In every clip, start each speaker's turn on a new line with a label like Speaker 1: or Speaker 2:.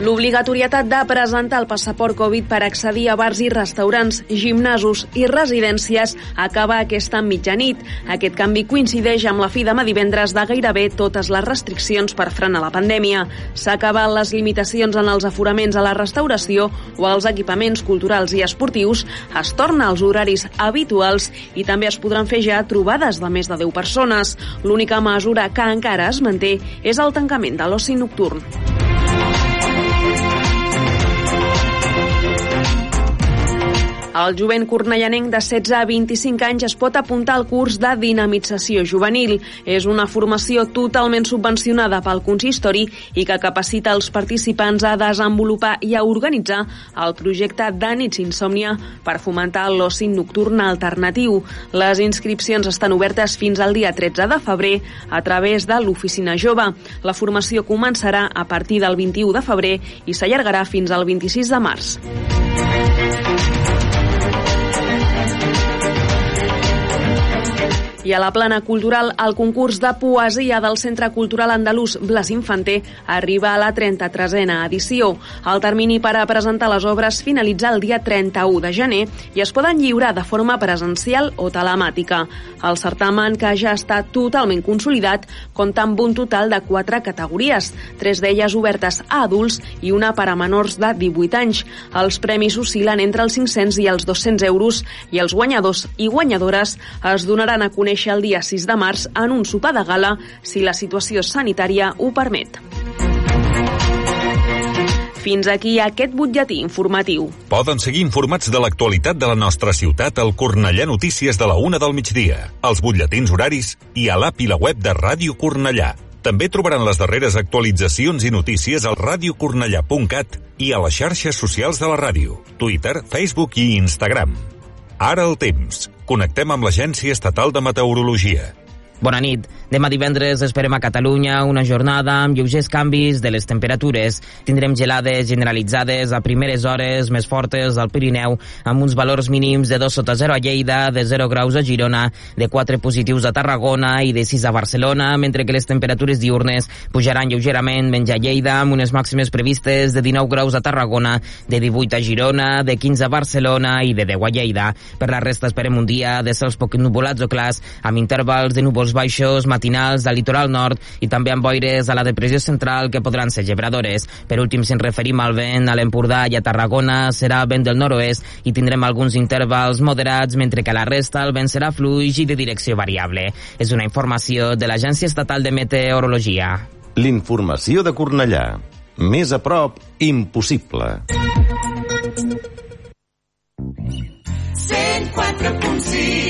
Speaker 1: L'obligatorietat de presentar el passaport Covid per accedir a bars i restaurants, gimnasos i residències acaba aquesta mitjanit. Aquest canvi coincideix amb la fi demà divendres de gairebé totes les restriccions per frenar la pandèmia. S'acaben les limitacions en els aforaments a la restauració o als equipaments culturals i esportius, es torna als horaris habituals i també es podran fer ja trobades de més de 10 persones. L'única mesura que encara es manté és el tancament de l'oci nocturn. El jovent cornellanenc de 16 a 25 anys es pot apuntar al curs de dinamització juvenil. És una formació totalment subvencionada pel consistori i que capacita els participants a desenvolupar i a organitzar el projecte de nits insòmnia per fomentar l'oci nocturn alternatiu. Les inscripcions estan obertes fins al dia 13 de febrer a través de l'Oficina Jove. La formació començarà a partir del 21 de febrer i s'allargarà fins al 26 de març. I a la plana cultural, el concurs de poesia del Centre Cultural Andalús Blas Infanter arriba a la 33a edició. El termini per a presentar les obres finalitza el dia 31 de gener i es poden lliurar de forma presencial o telemàtica. El certamen, que ja està totalment consolidat, compta amb un total de quatre categories, tres d'elles obertes a adults i una per a menors de 18 anys. Els premis oscil·len entre els 500 i els 200 euros i els guanyadors i guanyadores es donaran a conèixer conèixer el dia 6 de març en un sopar de gala si la situació sanitària ho permet. Fins aquí aquest butlletí informatiu.
Speaker 2: Poden seguir informats de l'actualitat de la nostra ciutat al Cornellà Notícies de la una del migdia, als butlletins horaris i a l'app i la web de Ràdio Cornellà. També trobaran les darreres actualitzacions i notícies al radiocornellà.cat i a les xarxes socials de la ràdio, Twitter, Facebook i Instagram. Ara el temps. Connectem amb l'Agència Estatal de Meteorologia.
Speaker 3: Bona nit. Demà divendres esperem a Catalunya una jornada amb lleugers canvis de les temperatures. Tindrem gelades generalitzades a primeres hores més fortes al Pirineu, amb uns valors mínims de 2 sota 0 a Lleida, de 0 graus a Girona, de 4 positius a Tarragona i de 6 a Barcelona, mentre que les temperatures diurnes pujaran lleugerament menys a Lleida, amb unes màximes previstes de 19 graus a Tarragona, de 18 a Girona, de 15 a Barcelona i de 10 a Lleida. Per la resta esperem un dia de cels poc nuvolats o clars, amb intervals de núvols baixos matinals del litoral nord i també amb boires a la depressió central que podran ser gebradores. Per últim, si ens referim al vent, a l'Empordà i a Tarragona serà vent del nord-oest i tindrem alguns intervals moderats, mentre que a la resta el vent serà fluix i de direcció variable. És una informació de l'Agència Estatal de Meteorologia.
Speaker 4: L'informació de Cornellà. Més a prop, impossible.
Speaker 5: 104.6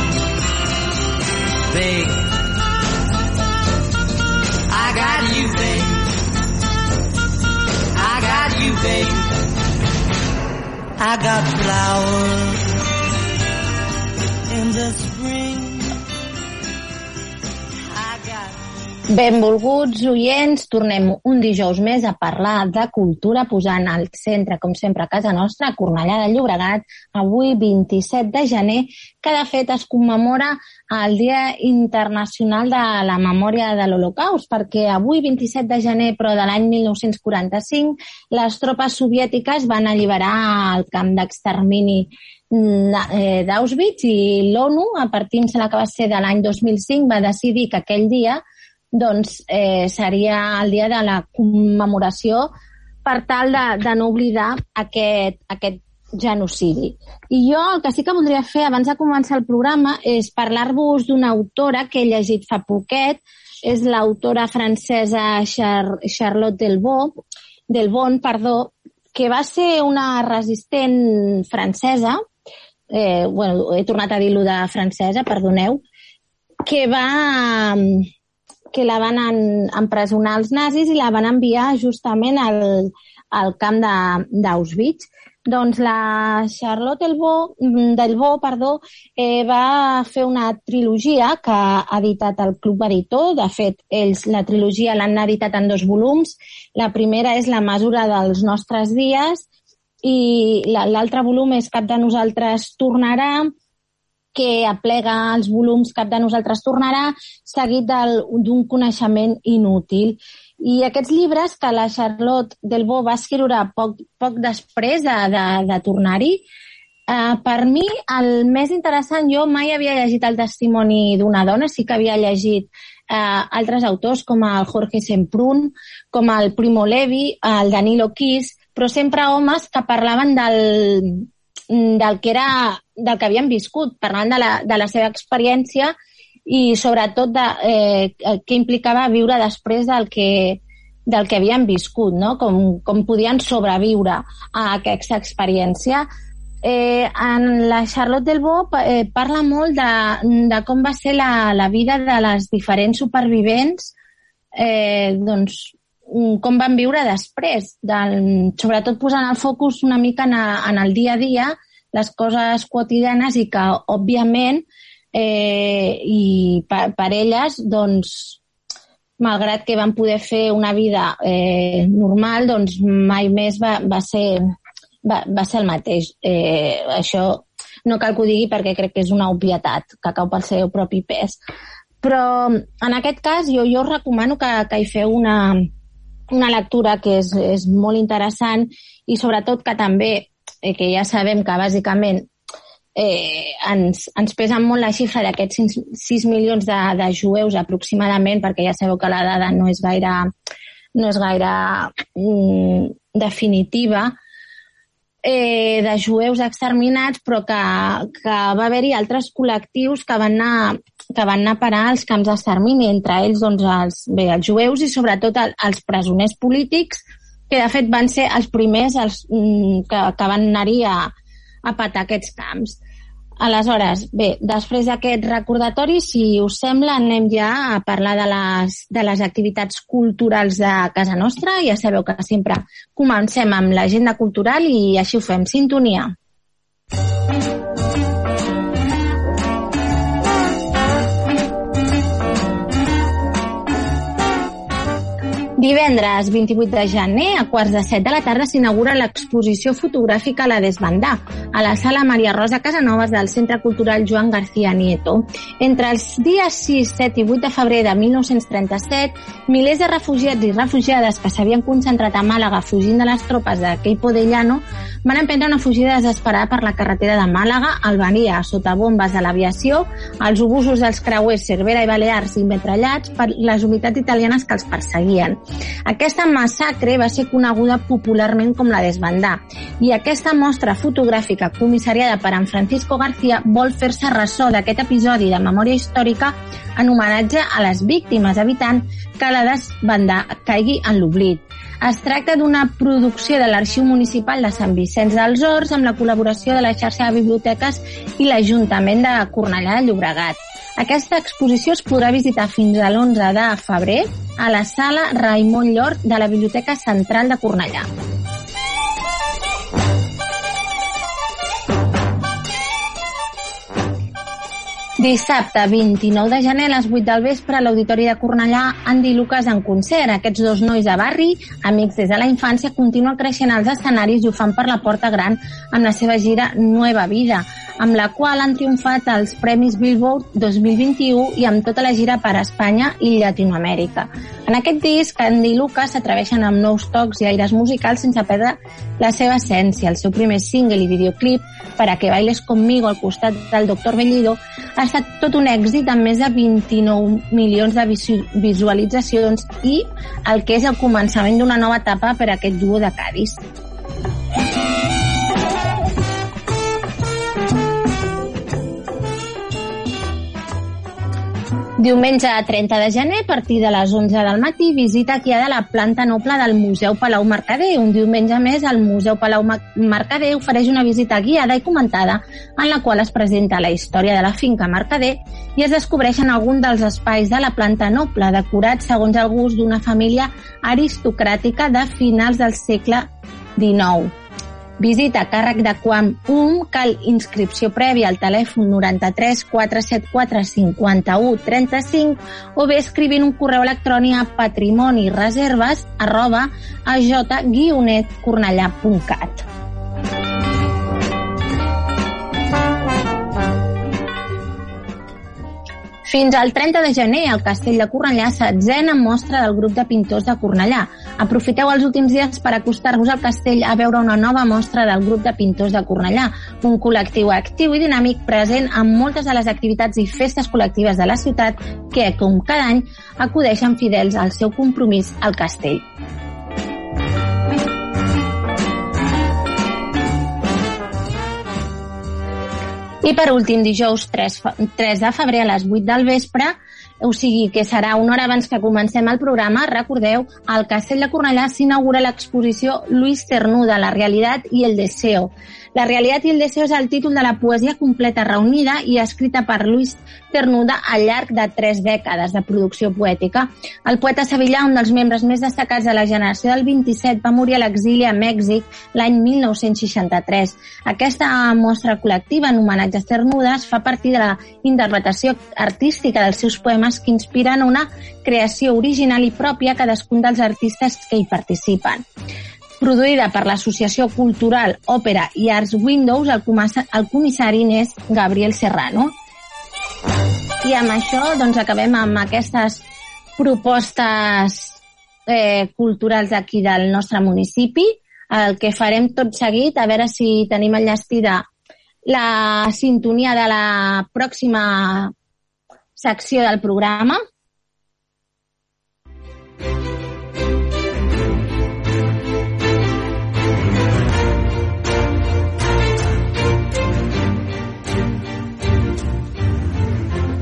Speaker 5: Babe. I got you, babe. I got you, babe. I got flowers in the
Speaker 6: Benvolguts oients, tornem un dijous més a parlar de cultura posant al centre, com sempre, a casa nostra, a Cornellà de Llobregat, avui 27 de gener, que de fet es commemora el Dia Internacional de la Memòria de l'Holocaust, perquè avui, 27 de gener, però de l'any 1945, les tropes soviètiques van alliberar el camp d'extermini eh, d'Auschwitz i l'ONU, a partir, de la que va ser de l'any 2005, va decidir que aquell dia doncs eh, seria el dia de la commemoració per tal de, de no oblidar aquest, aquest genocidi. I jo el que sí que voldria fer abans de començar el programa és parlar-vos d'una autora que he llegit fa poquet, és l'autora francesa Char Charlotte Delvaux, Delbon, perdó, que va ser una resistent francesa, eh, bueno, he tornat a dir-lo de francesa, perdoneu, que va, que la van en, empresonar els nazis i la van enviar justament al, al camp d'Auschwitz. Doncs la Charlotte Delvaux, Delvaux perdó, eh, va fer una trilogia que ha editat el Club Editor. De fet, ells la trilogia l'han editat en dos volums. La primera és La mesura dels nostres dies i l'altre volum és Cap de nosaltres tornarà, que aplega els volums Cap de nosaltres tornarà, seguit d'un coneixement inútil. I aquests llibres que la Charlotte Delbo va escriure poc, poc després de, de, de tornar-hi, eh, per mi el més interessant, jo mai havia llegit el testimoni d'una dona, sí que havia llegit eh, altres autors com el Jorge Semprún, com el Primo Levi, el Danilo Kiss, però sempre homes que parlaven del, del que era del que havien viscut, parlant de la, de la seva experiència i sobretot de eh, què implicava viure després del que, del que havien viscut, no? com, com podien sobreviure a aquesta experiència. Eh, en la Charlotte Delvaux eh, parla molt de, de com va ser la, la vida de les diferents supervivents, eh, doncs, com van viure després, del, sobretot posant el focus una mica en, a, en el dia a dia, les coses quotidianes i que, òbviament, eh, i per, per elles, doncs, malgrat que van poder fer una vida eh, normal, doncs mai més va, va, ser, va, va ser el mateix. Eh, això no cal que ho digui perquè crec que és una obvietat que cau pel seu propi pes. Però en aquest cas jo, jo recomano que, que hi feu una, una lectura que és, és molt interessant i sobretot que també eh, que ja sabem que bàsicament eh, ens, ens pesa molt la xifra d'aquests 6, 6 milions de, de jueus aproximadament, perquè ja sabeu que la dada no és gaire, no és gaire mm, definitiva, eh, de jueus exterminats, però que, que va haver-hi altres col·lectius que van anar que van anar a parar als camps d'extermini, entre ells doncs, els, bé, els jueus i sobretot el, els presoners polítics que de fet van ser els primers els, mm, que, que van anar-hi a, a patar aquests camps. Aleshores, bé, després d'aquest recordatori, si us sembla, anem ja a parlar de les, de les activitats culturals de casa nostra. Ja sabeu que sempre comencem amb l'agenda cultural i així ho fem. Sintonia. Divendres 28 de gener, a quarts de set de la tarda, s'inaugura l'exposició fotogràfica La Desbandà, a la sala Maria Rosa Casanovas del Centre Cultural Joan García Nieto. Entre els dies 6, 7 i 8 de febrer de 1937, milers de refugiats i refugiades que s'havien concentrat a Màlaga fugint de les tropes de Queipo de Llano van emprendre una fugida desesperada per la carretera de Màlaga, Albania, sota bombes de l'aviació, els obusos dels creuers Cervera i Balears i metrallats per les unitats italianes que els perseguien. Aquesta massacre va ser coneguda popularment com la desbandà i aquesta mostra fotogràfica comissariada per en Francisco García vol fer-se ressò d'aquest episodi de memòria històrica en homenatge a les víctimes, evitant que la desbandà caigui en l'oblit. Es tracta d'una producció de l'Arxiu Municipal de Sant Vicenç dels Horts amb la col·laboració de la xarxa de biblioteques i l'Ajuntament de Cornellà de Llobregat. Aquesta exposició es podrà visitar fins a l'11 de febrer a la sala Raimon Llor de la Biblioteca Central de Cornellà. Dissabte 29 de gener a les 8 del vespre a l'Auditori de Cornellà, Andy i Lucas en concert. Aquests dos nois de barri, amics des de la infància, continuen creixent als escenaris i ho fan per la porta gran amb la seva gira Nueva Vida, amb la qual han triomfat als Premis Billboard 2021 i amb tota la gira per Espanya i Llatinoamèrica. En aquest disc, Andy i Lucas s'atreveixen amb nous tocs i aires musicals sense perdre la seva essència. El seu primer single i videoclip, Per a que bailes conmigo al costat del Doctor Bellido, ha estat tot un èxit amb més de 29 milions de visualitzacions i el que és el començament d'una nova etapa per a aquest duo de Cádiz. Diumenge 30 de gener, a partir de les 11 del matí, visita guiada a la planta noble del Museu Palau Mercader. Un diumenge més, el Museu Palau Mercader ofereix una visita guiada i comentada en la qual es presenta la història de la finca Mercader i es descobreixen alguns dels espais de la planta noble, decorats segons el gust d'una família aristocràtica de finals del segle XIX. Visita a càrrec de Quam Um, cal inscripció prèvia al telèfon 93 474 51 35 o bé escrivint un correu electrònic a patrimonireserves arroba aj-cornellà.cat. Fins al 30 de gener, al Castell de Cornellà, setzena mostra del grup de pintors de Cornellà. Aprofiteu els últims dies per acostar-vos al castell a veure una nova mostra del grup de pintors de Cornellà, un col·lectiu actiu i dinàmic present en moltes de les activitats i festes col·lectives de la ciutat que, com cada any, acudeixen fidels al seu compromís al castell. I per últim, dijous 3, 3 de febrer a les 8 del vespre, o sigui que serà una hora abans que comencem el programa, recordeu, al Castell de Cornellà s'inaugura l'exposició Luis Cernuda, la realitat i el deseo. La realitat i el deseo és el títol de la poesia completa reunida i escrita per Luis Cernuda al llarg de tres dècades de producció poètica. El poeta sevillà, un dels membres més destacats de la generació del 27, va morir a l'exili a Mèxic l'any 1963. Aquesta mostra col·lectiva en homenatge a Cernuda es fa partir de la interpretació artística dels seus poemes que inspiren una creació original i pròpia cadascun dels artistes que hi participen produïda per l'Associació Cultural Òpera i Arts Windows, el, el comissari n'és Gabriel Serrano. I amb això doncs, acabem amb aquestes propostes eh, culturals aquí del nostre municipi. El que farem tot seguit, a veure si tenim enllestida la sintonia de la pròxima secció del programa.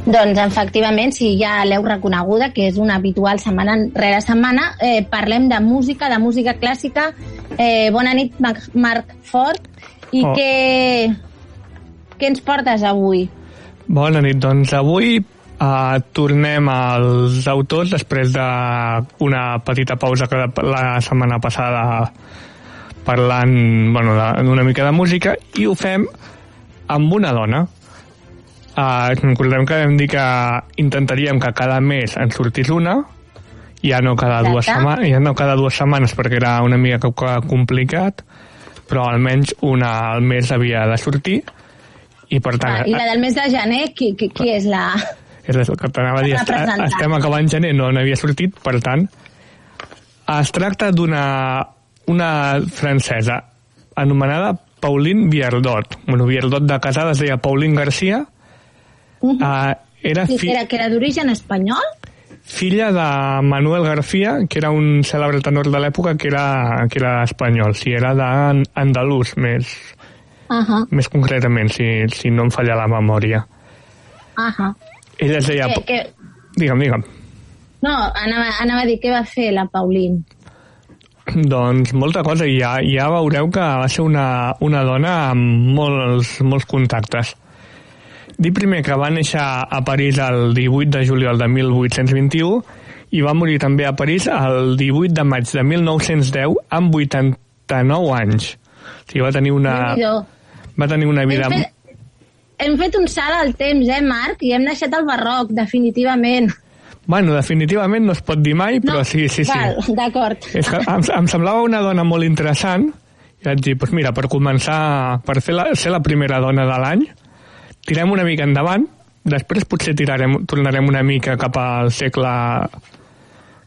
Speaker 6: Doncs, efectivament, si ja l'heu reconeguda, que és una habitual setmana rere setmana, eh, parlem de música, de música clàssica. Eh, bona nit, Marc Fort. I oh. què, què ens portes avui?
Speaker 7: Bona nit, doncs avui uh, tornem als autors després d'una petita pausa que la setmana passada parlant bueno, d'una mica de música i ho fem amb una dona Uh, recordem que vam dir que intentaríem que cada mes en sortís una, ja no cada dues setmanes, ja no cada dues setmanes perquè era una mica complicat, però almenys una al mes havia de sortir i per tant...
Speaker 6: Ah, I la del mes de gener, qui, qui, qui és la...
Speaker 7: És el que t'anava a dir, estem acabant gener, no n'havia sortit, per tant, es tracta d'una una francesa anomenada Pauline Viardot. Bueno, Viardot de casada es deia Pauline Garcia,
Speaker 6: Uh -huh. uh, era fi... que era, que era d'origen espanyol?
Speaker 7: Filla de Manuel García, que era un cèlebre tenor de l'època que, era, que era espanyol, si era d'andalús més, uh -huh. més concretament, si, si no em falla la memòria.
Speaker 6: Uh -huh.
Speaker 7: Ella es deia... Que, que... Digue'm, digue'm.
Speaker 6: No, anava, anava a dir què va fer la Pauline.
Speaker 7: Doncs molta cosa, ja, ja veureu que va ser una, una dona amb molts, molts contactes. Dir primer que va néixer a París el 18 de juliol de 1821 i va morir també a París el 18 de maig de 1910 amb 89 anys. O sigui, va tenir una... Va tenir una vida...
Speaker 6: hem fet un salt al temps, eh, Marc? I hem deixat el barroc, definitivament.
Speaker 7: Bueno, definitivament no es pot dir mai, però sí, sí, sí.
Speaker 6: Val, d'acord.
Speaker 7: És que em, em semblava una dona molt interessant i vaig dir, doncs mira, per començar, per fer la, ser la primera dona de l'any, tirem una mica endavant, després potser tirarem, tornarem una mica cap al segle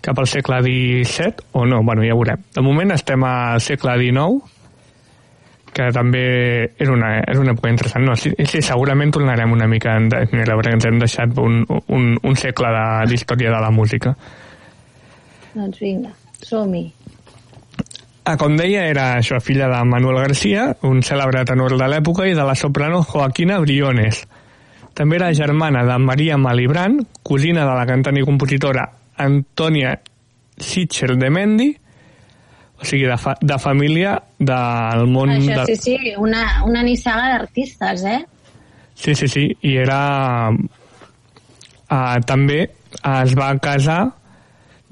Speaker 7: cap al segle XVII o no, bueno, ja veurem. De moment estem al segle XIX, que també és una, és una època interessant. No, sí, sí, segurament tornarem una mica enrere, perquè ens hem deixat un, un, un segle d'història de, de la música.
Speaker 6: Doncs vinga, som-hi.
Speaker 7: Ah, com deia, era això, filla de Manuel García, un cèlebre tenor de l'època, i de la soprano Joaquina Briones. També era germana de Maria Malibran, cosina de la cantant i compositora Antònia Sitcher de Mendi, o sigui, de, fa, de família del món...
Speaker 6: Això
Speaker 7: de...
Speaker 6: sí, sí, una, una nissaga d'artistes, eh?
Speaker 7: Sí, sí, sí, i era... Uh, també es va casar,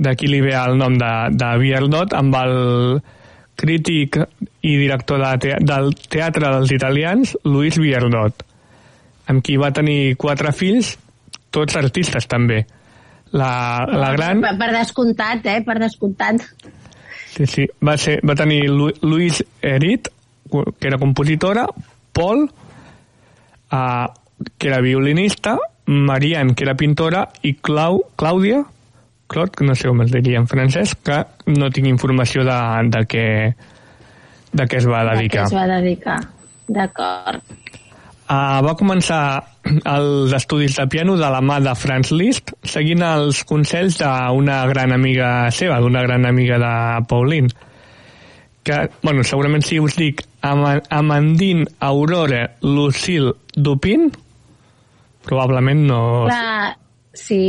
Speaker 7: d'aquí li ve el nom de, de Vierdot, amb el crític i director de te del Teatre dels Italians, Luis Vierdot, amb qui va tenir quatre fills, tots artistes també. La, la gran...
Speaker 6: Per, per descomptat, eh? Per descomptat.
Speaker 7: Sí, sí. Va, ser, va tenir Lu Luis Erit, que era compositora, Paul, uh, que era violinista, Marianne, que era pintora, i Clau, Clàudia, Que no sé com es diria en francès, que no tinc informació de, de, què, de què es va
Speaker 6: A què
Speaker 7: dedicar.
Speaker 6: es va dedicar. D'acord.
Speaker 7: Uh, va començar els estudis de piano de la mà de Franz Liszt, seguint els consells d'una gran amiga seva, d'una gran amiga de Pauline, que, bueno, segurament si us dic Ama Amandine Aurora Lucille Dupin, probablement no...
Speaker 6: Clar, sí...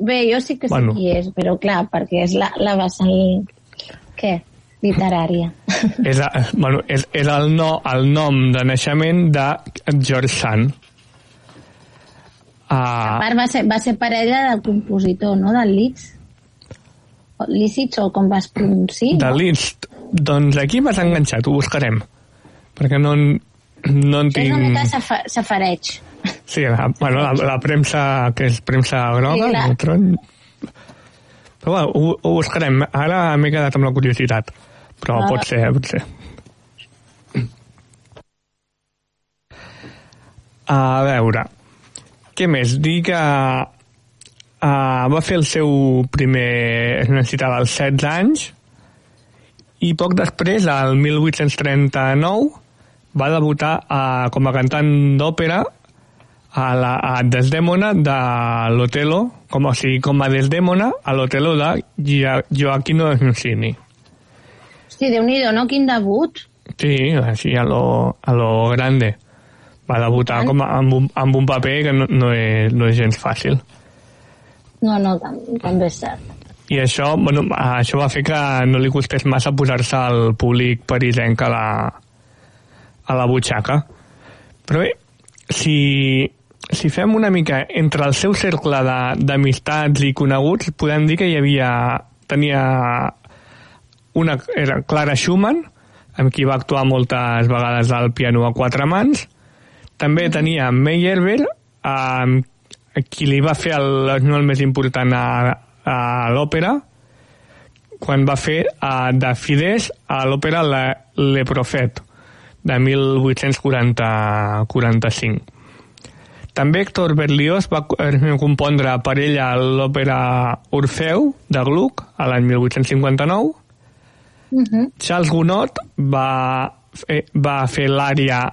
Speaker 6: Bé, jo sí que sé
Speaker 7: Bueno.
Speaker 6: qui és, però clar, perquè és la, la vessant... Què? Literària.
Speaker 7: És, a- bueno, és, és el, no, el nom de naixement de George Sand.
Speaker 6: A
Speaker 7: Uh,
Speaker 6: part, va ser, va ser parella del compositor, no? Del Liszt. Lícits, o com vas pronunciar?
Speaker 7: de Liszt. Doncs aquí m'has enganxat, ho buscarem. Perquè no, en- no en
Speaker 6: És
Speaker 7: tinc...
Speaker 6: una mica safa- safareig.
Speaker 7: Sí, la, bueno, la, la premsa, que és premsa groga,
Speaker 6: Sí,
Speaker 7: tron... Però bueno, ho, ho buscarem. Ara m'he quedat amb la curiositat. Però
Speaker 6: Ah.
Speaker 7: pot ser, pot ser. A veure, què més? Dir que uh, va fer el seu primer recital als 16 anys i poc després, al 1839, va debutar uh, com a cantant d'òpera a, la, a Desdèmona de l'Otelo, com, o sigui, com a Desdèmona a l'Otelo de Gia- Gioacchino Rossini.
Speaker 6: Hosti, Déu-n'hi-do, no? Quin debut.
Speaker 7: Sí, així a lo, a lo grande. Va debutar com a, amb, un, amb un paper que no, no, és, no és gens fàcil.
Speaker 6: No, no, tam també és cert.
Speaker 7: I això, bueno, això va fer que no li costés massa posar-se al públic parisenc a la, a la butxaca. Però bé, si, si fem una mica entre el seu cercle d'amistats i coneguts, podem dir que hi havia... tenia una era Clara Schumann, amb qui va actuar moltes vegades al piano a quatre mans. També tenia Meyerbeer, amb qui li va fer el, no el més important a, a l'òpera, quan va fer uh, de Fidesz a l'òpera Le, Le Prophet, de 1845. També Héctor Berlioz va eh, compondre per ella l'òpera Orfeu, de Gluck, a l'any 1859.
Speaker 6: Uh -huh.
Speaker 7: Charles Gounod va fer, va fer l'ària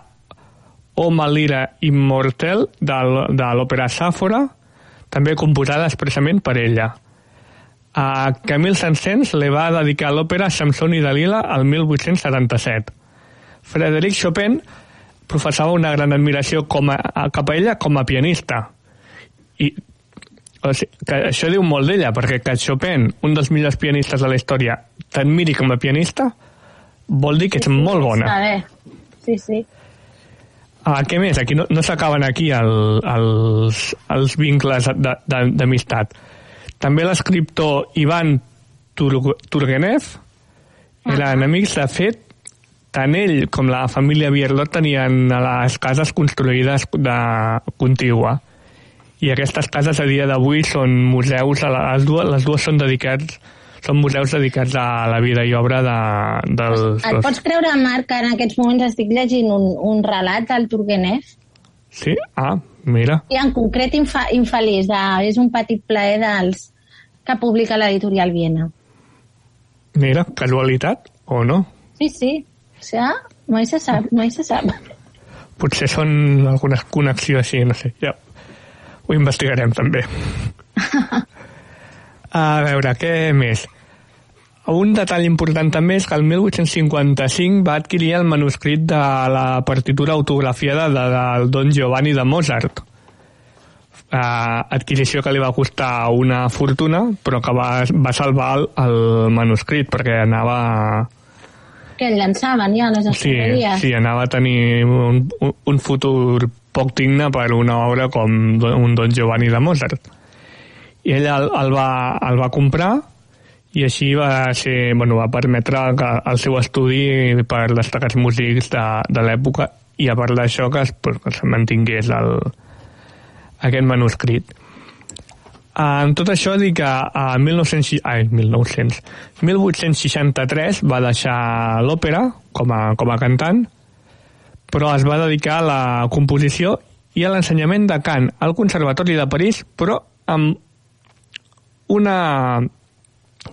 Speaker 7: O Malira Immortel de l'òpera Sàfora, també composada expressament per ella. A Camille Saint-Saëns li va dedicar l'òpera Samson i Dalila al 1877. Frederic Chopin professava una gran admiració com a, a, cap a ella com a pianista. I o sigui, que això diu molt d'ella, perquè que Chopin, un dels millors pianistes de la història, t'admiri com a pianista, vol dir que ets molt bona.
Speaker 6: Està bé. Sí, sí.
Speaker 7: Ah, què més? Aquí no, no s'acaben aquí el, els, els vincles d'amistat. També l'escriptor Ivan Tur Turgenev eren amics, de fet, tant ell com la família Bierlot tenien les cases construïdes de contigua. I aquestes cases a dia d'avui són museus, a les dues, les dues són dedicats són museus dedicats a la vida i obra de, dels...
Speaker 6: Et pots creure, Marc, que en aquests moments estic llegint un, un relat del Turgenev?
Speaker 7: Sí? Ah, mira.
Speaker 6: I en concret infa, Infeliç, de, és un petit plaer dels que publica l'editorial Viena.
Speaker 7: Mira, casualitat o no?
Speaker 6: Sí, sí. Sigui, mai se sap, mai se sap.
Speaker 7: Potser són alguna connexió així, no sé. Ja ho investigarem també. A veure, què més? Un detall important també és que el 1855 va adquirir el manuscrit de la partitura autografiada de, del Don Giovanni de Mozart. Uh, adquisició que li va costar una fortuna, però que va, va salvar el, el manuscrit perquè anava...
Speaker 6: Que el llançaven ja a les
Speaker 7: Sí,
Speaker 6: escombraries.
Speaker 7: sí, anava a tenir un, un, futur poc digne per una obra com un Don Giovanni de Mozart. I ell el, el, va, el va comprar i així va ser, bueno, va permetre que el seu estudi per destacats músics de, de l'època i a part d'això que, es, pues, que se mantingués el, aquest manuscrit. En tot això dic que a 1900, ai, 1900, 1863 va deixar l'òpera com a, com a cantant, però es va dedicar a la composició i a l'ensenyament de cant al Conservatori de París, però amb una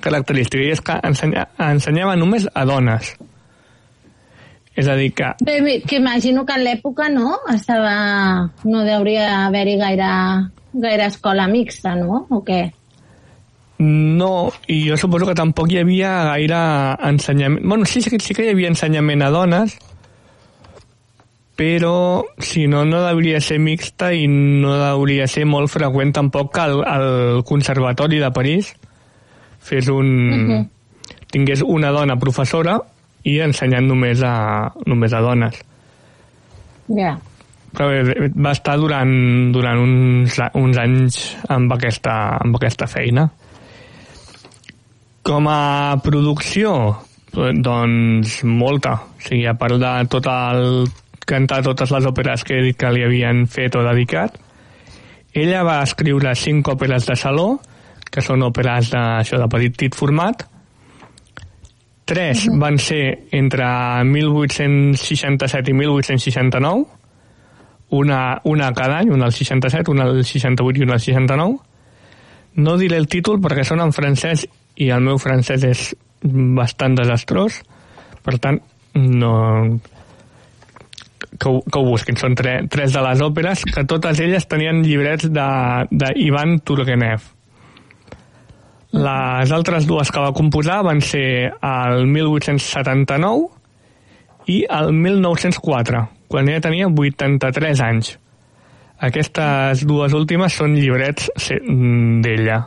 Speaker 7: característica, i és que ensenya, ensenyava només a dones. És a dir, que
Speaker 6: Bé, que imagino que en l'època no estava... no hauria haver-hi gaire, gaire escola mixta, no? O què?
Speaker 7: No, i jo suposo que tampoc hi havia gaire ensenyament... Bueno, sí, sí, que- sí que hi havia ensenyament a dones, però si no, no hauria ser mixta i no hauria ser molt freqüent tampoc que el, el Conservatori de París fes un...
Speaker 6: Mhm.
Speaker 7: tingués una dona professora i ensenyant només a, només a dones.
Speaker 6: Ja.
Speaker 7: Però bé, va estar durant, durant uns, uns anys amb aquesta, amb aquesta feina. Com a producció, doncs molta. O sigui, a part de tot el, cantar totes les òperes que que li havien fet o dedicat, ella va escriure cinc òperes de saló, que són òperes de, això, de petit format, Tres van ser entre 1867 i 1869, una, una cada any, una al 67, una al 68 i una al 69. No diré el títol perquè són en francès i el meu francès és bastant desastrós, per tant, no... Que ho, que ho busquin. Són tre, tres de les òperes que totes elles tenien llibrets d'Ivan Turgenev. Les altres dues que va composar van ser el 1879 i el 1904, quan ella tenia 83 anys. Aquestes dues últimes són llibrets d'ella.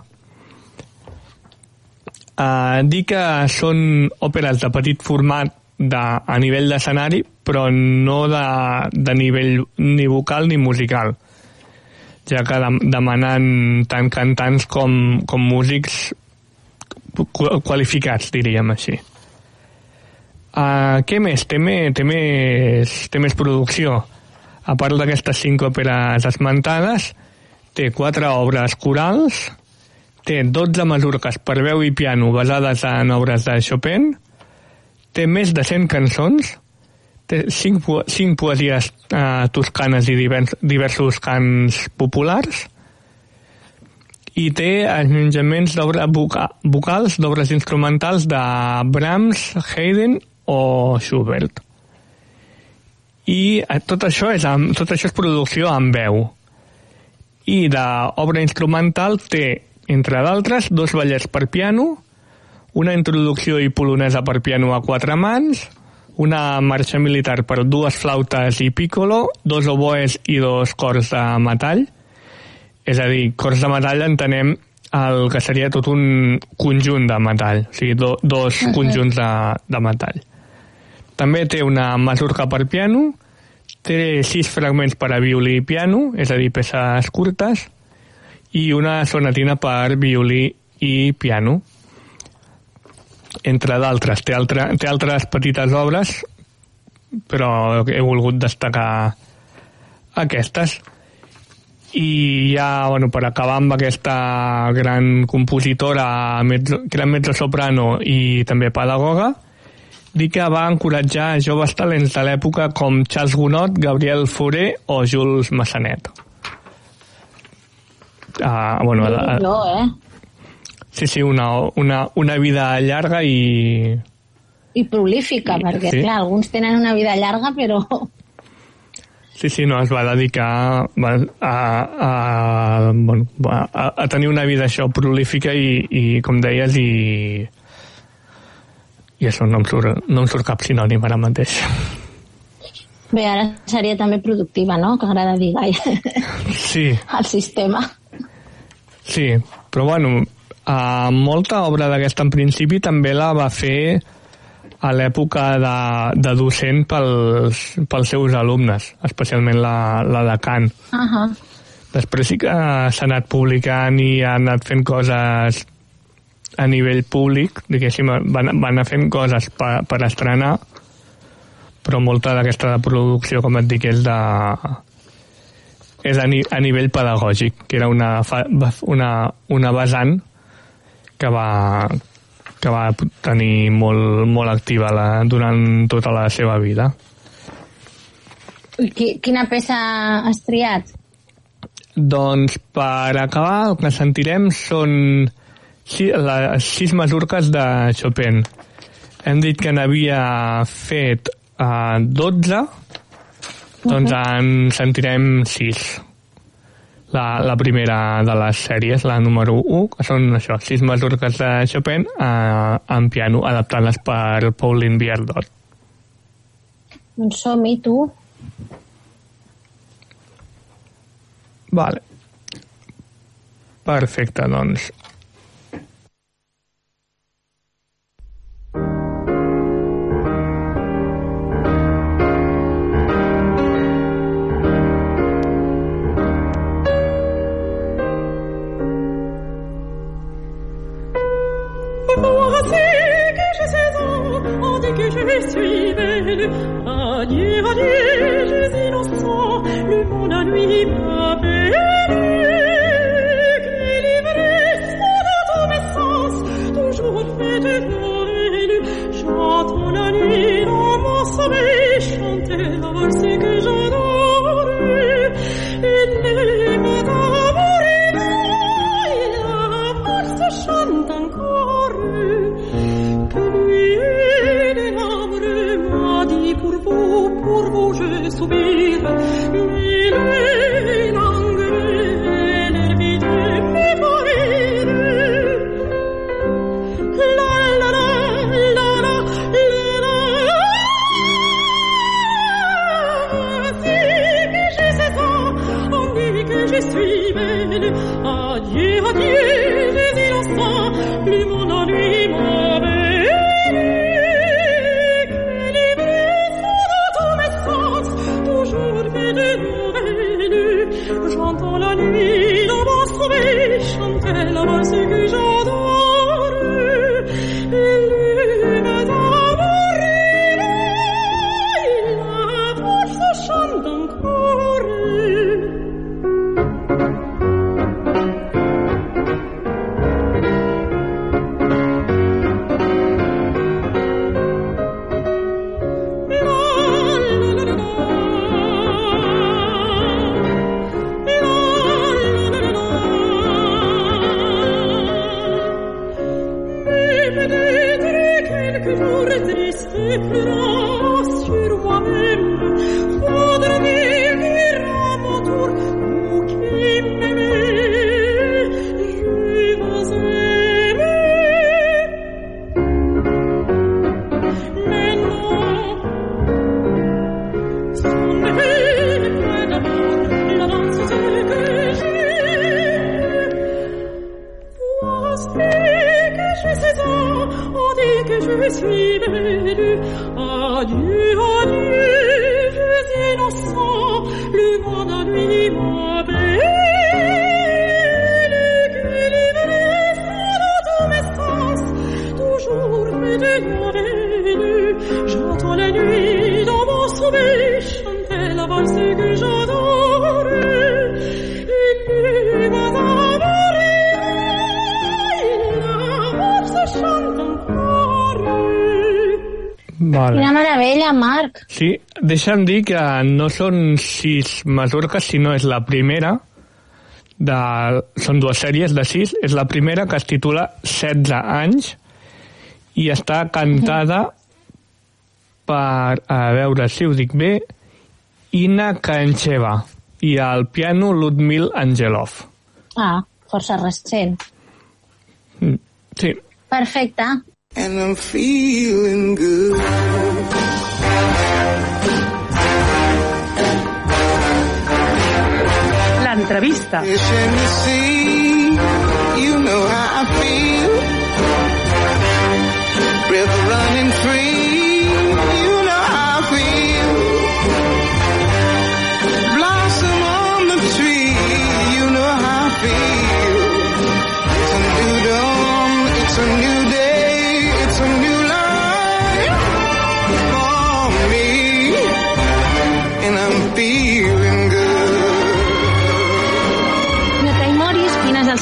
Speaker 7: Uh, dir que són òperes de petit format de, a nivell d'escenari, però no de, de nivell ni vocal ni musical ja que dem demanant tant cantants com, com músics qu- qualificats, diríem així. Uh, què més? Té, més? té, més, té més producció. A part d'aquestes cinc òperes esmentades, té quatre obres corals, té 12 masurques per veu i piano basades en obres de Chopin, té més de 100 cançons, té cinc, po cinc poesies eh, toscanes i divers, diversos cants populars i té voca vocals d'obres instrumentals de Brahms, Haydn o Schubert. I eh, tot això és, amb, tot això és producció amb veu. I d'obra instrumental té, entre d'altres, dos ballets per piano, una introducció i polonesa per piano a quatre mans, una marxa militar per dues flautes i piccolo, dos oboes i dos cors de metall. És a dir, cors de metall entenem el que seria tot un conjunt de metall, o sigui, do, dos conjunts de, de metall. També té una masurca per piano, té sis fragments per a violí i piano, és a dir, peces curtes, i una sonatina per violí i piano entre d'altres. Té, altre, té altres petites obres
Speaker 8: però he volgut destacar aquestes. I ja, bueno, per acabar amb aquesta gran compositora, mezzo-soprano i també pedagoga, dir que va encoratjar joves talents de l'època com Charles Gounod, Gabriel Fauré o Jules Massanet. Uh, bueno, la,
Speaker 6: No, eh?
Speaker 8: sí, sí, una, una, una vida llarga i...
Speaker 6: I prolífica, perquè,
Speaker 8: Sí.
Speaker 6: clar, alguns tenen una vida llarga, però...
Speaker 8: Sí, sí, no, es va dedicar va, a, a, bueno, a, a tenir una vida això prolífica i, i com deies, i, i això no em, surt, no em surt cap sinònim ara mateix.
Speaker 6: Bé, ara seria també productiva, no?, que agrada dir gaire
Speaker 8: Sí,
Speaker 6: al sistema.
Speaker 8: sí, però bueno, a molta obra d'aquesta en principi també la va fer a l'època de, de docent pels, pels seus alumnes, especialment la, la de Kant.
Speaker 6: Uh -huh.
Speaker 8: Després sí que s'ha anat publicant i ha anat fent coses a nivell públic, diguéssim, van, van anar fent coses per, per estrenar, però molta d'aquesta de producció, com et dic, és de és a, ni, a nivell pedagògic, que era una, fa, una, una vessant que va, que va tenir molt, molt activa la, durant tota la seva vida.
Speaker 6: Qui, quina peça has triat?
Speaker 8: Doncs per acabar el que sentirem són les sis masurques de Chopin. Hem dit que n'havia fet uh, 12, doncs en sentirem 6. La, la primera de les sèries, la número 1, que són això, sis masurques de Chopin uh, en piano, adaptades per Pauline Bierdot.
Speaker 6: Doncs som-hi, tu.
Speaker 8: Vale. Perfecte, doncs.
Speaker 7: Deixa'm dir que no són sis masurques, sinó és la primera, de, són dues sèries de sis, és la primera que es titula 16 anys i està cantada per, a veure si ho dic bé, Ina Kancheva i al piano Ludmil Angelov.
Speaker 6: Ah, força recent.
Speaker 7: Mm, Sí,
Speaker 6: Perfecte.
Speaker 9: and I'm feeling good. Feel. River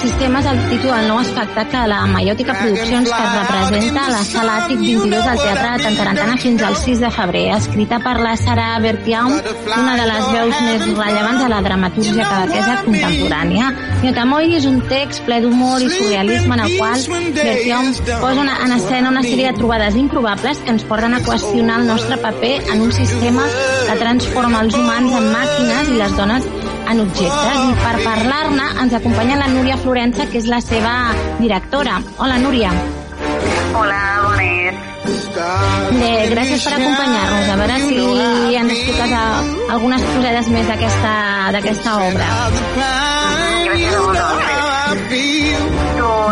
Speaker 6: Sistema és el títol del nou espectacle de la Maiòtica Produccions que es representa a la sala Àtic 22 del Teatre de Tantarantana fins al 6 de febrer, escrita per la Sara Bertiaum, una de les veus més rellevants de la dramatúrgia quebequesa contemporània. Yotamoi és un text ple d'humor i surrealisme en el qual Bertiaum posa una, en escena una sèrie de trobades improbables que ens porten a qüestionar el nostre paper en un sistema que transforma els humans en màquines i les dones en objectes. I per parlar-ne ens acompanya la Núria Florença, que és la seva directora. Hola, Núria.
Speaker 10: Hola, bones.
Speaker 6: Bé, gràcies per acompanyar-nos. A veure si ens expliques eh, algunes cosetes més d'aquesta obra.
Speaker 10: Gràcies a vosaltres.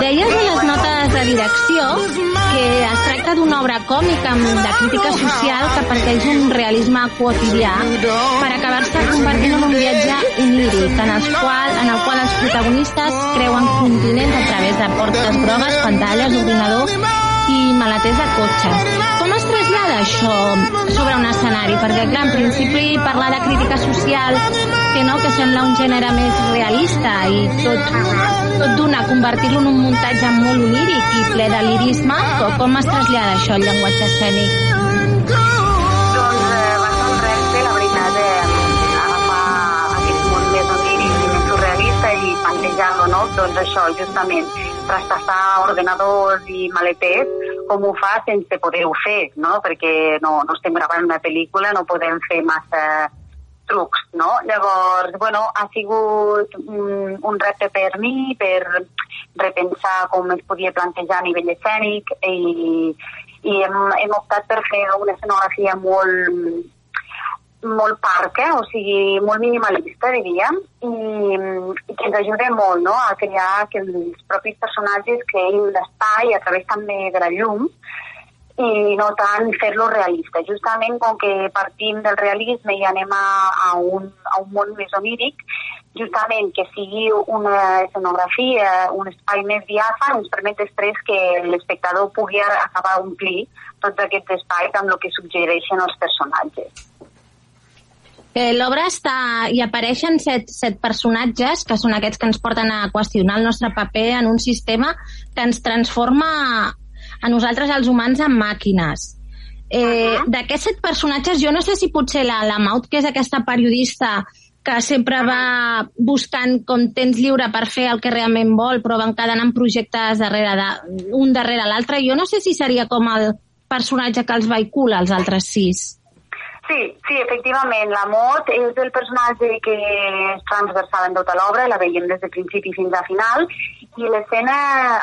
Speaker 6: Deies a les notes de direcció que es tracta d'una obra còmica amb de crítica social que parteix d'un realisme quotidià per acabar-se convertint en un viatge oníric en, els qual, en el qual els protagonistes creuen continents a través de portes grogues, pantalles, ordinador i maleters de cotxes. Com es trasllada això sobre un escenari? Perquè, clar, en principi parlar de crítica social que no, que sembla un gènere més realista i tot, tot d'una convertir-lo en un muntatge molt oníric i ple de lirisme, com, com es trasllada això al llenguatge escènic?
Speaker 10: Doncs eh, va la veritat, eh, agafar aquest món més oníric i més surrealista i plantejar-lo, no? Doncs això, justament, traspassar ordenadors i maleters, com ho fa sense poder-ho fer, no? Perquè no, no estem gravant una pel·lícula, no podem fer massa trucs, no? Llavors, bueno, ha sigut un, un repte per mi, per repensar com es podia plantejar a nivell escènic i, i hem, hem optat per fer una escenografia molt molt parca, o sigui, molt minimalista, diríem, i, i que ens ajuda molt no? a crear que els propis personatges creïn l'espai a través també de la llum i no tant fer-lo realista. Justament com que partim del realisme i anem a, a, un, a un món més oníric, justament que sigui una escenografia, un espai més diàfan, ens permet després que l'espectador pugui acabar omplir tots aquests espais amb el que suggereixen els personatges.
Speaker 6: Eh, L'obra està... hi apareixen set, set personatges, que són aquests que ens porten a qüestionar el nostre paper en un sistema que ens transforma a nosaltres, els humans, en màquines. Eh, uh -huh. D'aquests set personatges, jo no sé si potser la, la Maud, que és aquesta periodista que sempre va buscant com temps lliure per fer el que realment vol, però va encadenant projectes darrere de, un darrere l'altre. Jo no sé si seria com el personatge que els vehicula els altres sis.
Speaker 10: Sí, sí, efectivament, la Mot és el personatge que és transversal en tota l'obra, la veiem des de principi fins a final, i l'escena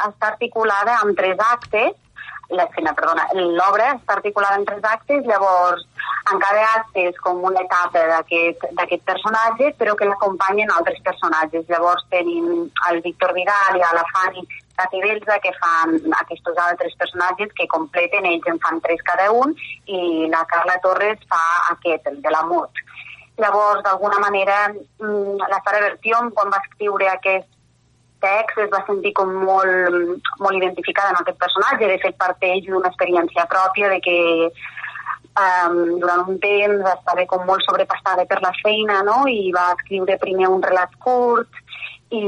Speaker 10: està articulada amb tres actes, l'escena, perdona, l'obra està articulada en tres actes, llavors en cada acte és com una etapa d'aquest personatge, però que l'acompanyen altres personatges. Llavors tenim el Víctor Vidal i la Fanny Catibelza que fan aquests altres personatges que completen, ells en fan tres cada un, i la Carla Torres fa aquest, el de la Mut. Llavors, d'alguna manera, la Sara Bertión, quan va escriure aquest text es va sentir com molt, molt identificada amb aquest personatge. De fet, parteix d'una experiència pròpia de que um, durant un temps estava com molt sobrepassada per la feina no? i va escriure primer un relat curt
Speaker 9: i,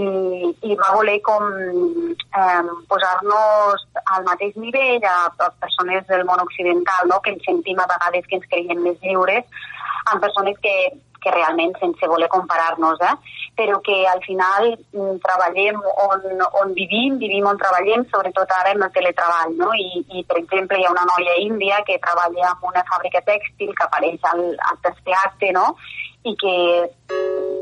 Speaker 9: i va voler com eh, posar-nos al mateix nivell a, a persones del món occidental, no? que ens sentim a vegades que ens creiem més lliures, amb persones que, que realment sense voler comparar-nos, eh? però que al final mm, treballem on, on vivim, vivim on treballem, sobretot ara en el teletreball. No? I, I, per exemple, hi ha una noia índia que treballa en una fàbrica tèxtil que apareix al, al tercer acte, no? I que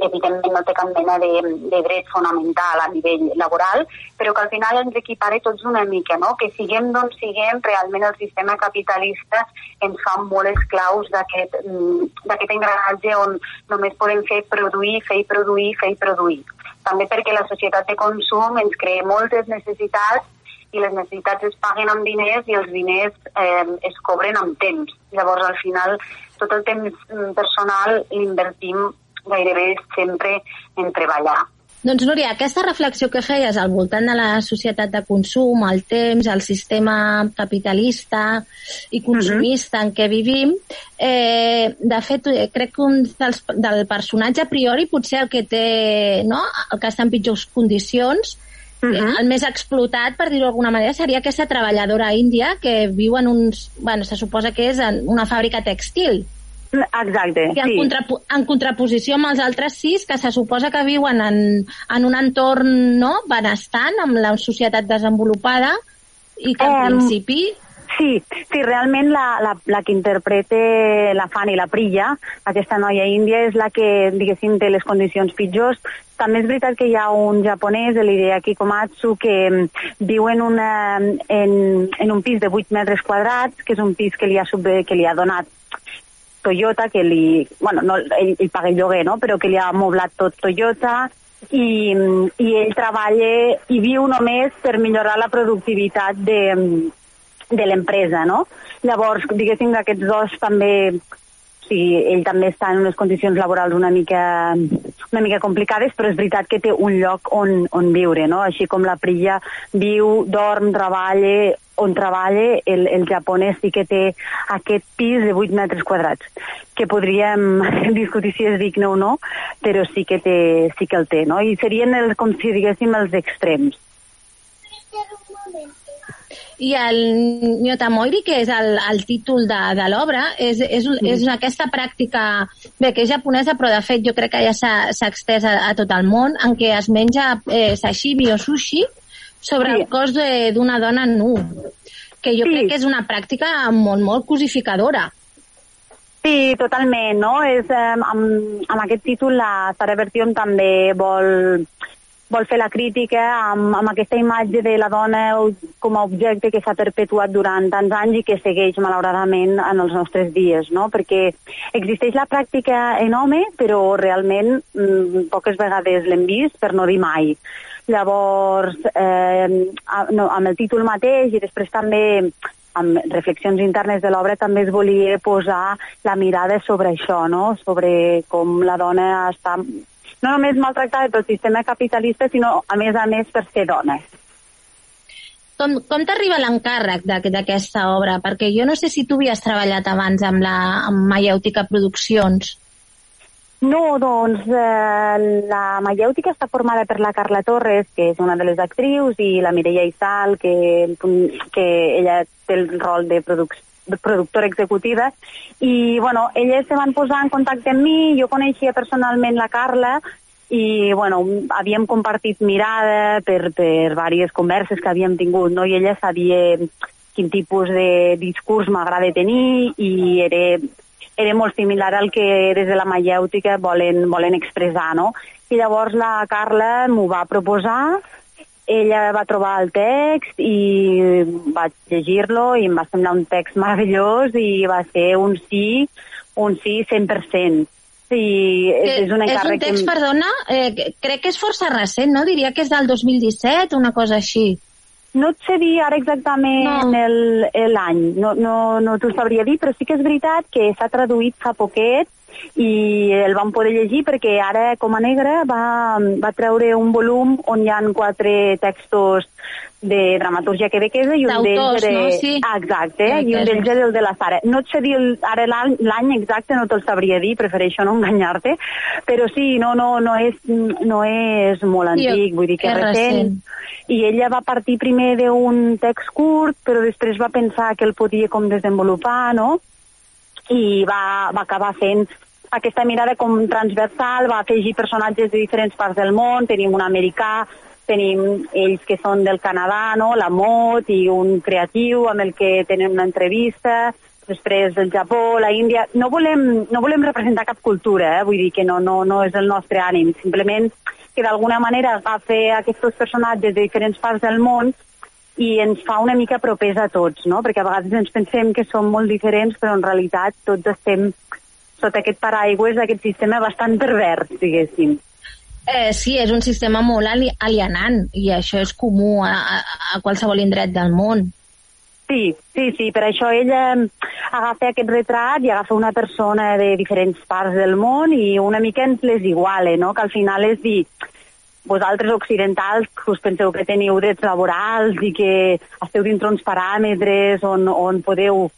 Speaker 9: evidentment no té cap mena de, de dret fonamental a nivell laboral, però que al final ens equipara tots una mica, no? que siguem d'on siguem, realment el sistema capitalista ens fa molt esclaus mm, d'aquest engranatge on només podem fer produir, fer i produir, fer i produir. També perquè la societat de consum ens crea moltes necessitats i les necessitats es paguen amb diners i els diners eh, es cobren amb temps. Llavors, al final, tot el temps mm, personal l'invertim gairebé sempre en treballar.
Speaker 6: Doncs, Núria, aquesta reflexió que feies al voltant de la societat de consum, el temps, el sistema capitalista i consumista uh -huh. en què vivim, eh, de fet, eh, crec que un dels, del personatge a priori potser el que té, no?, el que està en pitjors condicions, Uh -huh. El més explotat, per dir-ho d'alguna manera, seria aquesta treballadora índia que viu en uns... Bueno, se suposa que és en una fàbrica textil.
Speaker 10: Exacte,
Speaker 6: que en,
Speaker 10: sí.
Speaker 6: contrapo en contraposició amb els altres sis que se suposa que viuen en, en un entorn no, benestant, amb la societat desenvolupada i que en
Speaker 10: Em,
Speaker 6: principi...
Speaker 10: Sí, sí, realment la, la, la que interpreta la Fanny, la Prilla, aquesta noia índia, és la que, diguéssim, té les condicions pitjors. També és veritat que hi ha un japonès, l'Idea Kikomatsu, que mm, viu en, una, en, en un pis de 8 metres quadrats, que és un pis que li ha, subve, que li ha donat Toyota, que li... Bueno, no, ell, ell paga el lloguer, no?, però que li ha moblat tot Toyota, i, i ell treballa i viu només per millorar la productivitat de, de l'empresa, no? Llavors, diguéssim que aquests dos també sí, ell també està en unes condicions laborals una mica, una mica complicades, però és veritat que té un lloc on, on viure, no? Així com la Prilla viu, dorm, treballa, on treballa, el, el japonès sí que té aquest pis de 8 metres quadrats, que podríem discutir si és digne o no, però sí que, té, sí que el té, no? I serien, els, com si diguéssim, els extrems.
Speaker 6: I el Nyotamoiri, que és el, el títol de, de l'obra, és, és, és aquesta pràctica, bé, que és japonesa, però de fet jo crec que ja s'ha extès a, a tot el món, en què es menja eh, sashimi o sushi sobre
Speaker 10: Sí.
Speaker 6: el cos de- d'una dona nu, que jo
Speaker 10: Sí.
Speaker 6: crec que és una pràctica molt, molt cosificadora.
Speaker 10: Sí, totalment, no? És, eh, amb, amb aquest títol la Sara Bertium també vol, vol fer la crítica amb, amb aquesta imatge de la dona com a objecte que s'ha perpetuat durant tants anys i que segueix malauradament en els nostres dies, no? Perquè existeix la pràctica en home, però realment mm, poques vegades l'hem vist, per no dir mai. Llavors, eh, no, amb el títol mateix i després també amb reflexions internes de l'obra també es volia posar la mirada sobre això, no? sobre com la dona està no només maltractada pel sistema capitalista, sinó a més a més per ser dona.
Speaker 6: Com, com t'arriba l'encàrrec d'aqu- d'aquesta obra? Perquè jo no sé si tu havies treballat abans amb, la, amb Maièutica Produccions.
Speaker 10: No, doncs eh, la Maièutica està formada per la Carla Torres, que és una de les actrius, i la Mireia Isal, que, que ella té el rol de produc de productora executiva, i bueno, elles se van posar en contacte amb mi, jo coneixia personalment la Carla, i bueno, havíem compartit mirada per, per diverses converses que havíem tingut, no? i ella sabia quin tipus de discurs m'agrada tenir i era, era molt similar al que des de la maièutica volen, volen expressar, no? I llavors la Carla m'ho va proposar, ella va trobar el text i vaig llegir-lo i em va semblar un text meravellós i va ser un sí, un sí 100%. Sí, és, és un
Speaker 6: és un text,
Speaker 10: que...
Speaker 6: perdona, eh, crec que és força recent, no? Diria que és del 2017, una cosa així.
Speaker 10: No et sé dir ara exactament
Speaker 6: No.
Speaker 10: el- l'any, no, no, no t'ho sabria dir, però sí que és veritat que s'ha traduït fa poquet i el vam poder llegir perquè ara com a negre va, va treure un volum on hi han quatre textos de dramatúrgia quebequesa i un d'ells era...
Speaker 6: no? Sí.
Speaker 10: Ah, exacte, i un d'ells era el de la Sara. No et sé dir el, ara l'any exacte, no te'l sabria dir, prefereixo no enganyar-te, però sí, no, no, no, és, no és molt antic, vull dir que
Speaker 6: és
Speaker 10: recent.
Speaker 6: recent.
Speaker 10: I ella va partir primer d'un text curt, però després va pensar que el podia com desenvolupar, no? i va, va acabar fent aquesta mirada com transversal, va afegir personatges de diferents parts del món, tenim un americà, tenim ells que són del Canadà, no? la Mot i un creatiu amb el que tenen una entrevista, després el Japó, la Índia... No volem, no volem representar cap cultura, eh? vull dir que no, no, no és el nostre ànim, simplement que d'alguna manera agafa aquests personatges de diferents parts del món i ens fa una mica propers a tots, no? Perquè a vegades ens pensem que som molt diferents, però en realitat tots estem sota aquest paraigües d'aquest sistema bastant pervers, diguéssim.
Speaker 6: Eh, sí, és un sistema molt ali alienant i això és comú a, a, a qualsevol indret del món.
Speaker 10: Sí, sí, sí, per això ella agafa aquest retrat i agafa una persona de diferents parts del món i una mica ens les iguala, no? Que al final és dir, vosaltres occidentals us penseu que teniu drets laborals i que esteu dintre uns paràmetres on, on podeu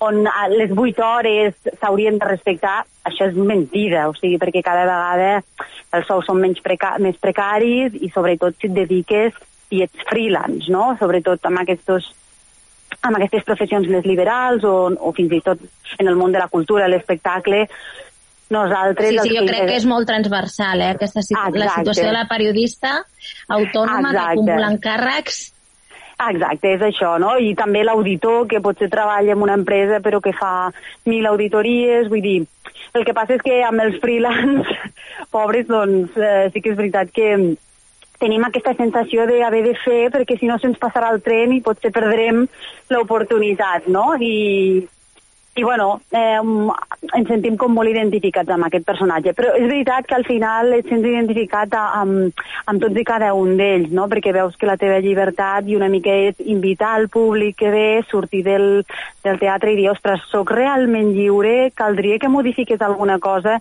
Speaker 10: on a les 8 hores s'haurien de respectar, això és mentida, o sigui, perquè cada vegada els sous són menys preca més precaris i sobretot si et dediques i ets freelance, no? Sobretot amb aquests amb aquestes professions més liberals o, o fins i tot en el món de la cultura, l'espectacle, nosaltres...
Speaker 6: Sí, sí, jo crec que és molt transversal, eh? Aquesta, situ la
Speaker 10: Exacte.
Speaker 6: situació de la periodista autònoma que
Speaker 10: Exacte.
Speaker 6: acumula encàrrecs
Speaker 10: Exacte, és això, no? I també l'auditor, que potser treballa en una empresa però que fa mil auditories, vull dir, el que passa és que amb els freelance, pobres, doncs eh, sí que és veritat que tenim aquesta sensació d'haver de fer perquè si no se'ns passarà el tren i potser perdrem l'oportunitat, no? I, i bueno, eh, ens sentim com molt identificats amb aquest personatge, però és veritat que al final et sents identificat a- amb, amb tots i cada un d'ells, no? perquè veus que la teva llibertat i una mica és invitar al públic que ve, sortir del, del teatre i dir, ostres, sóc realment lliure, caldria que modifiqués alguna cosa,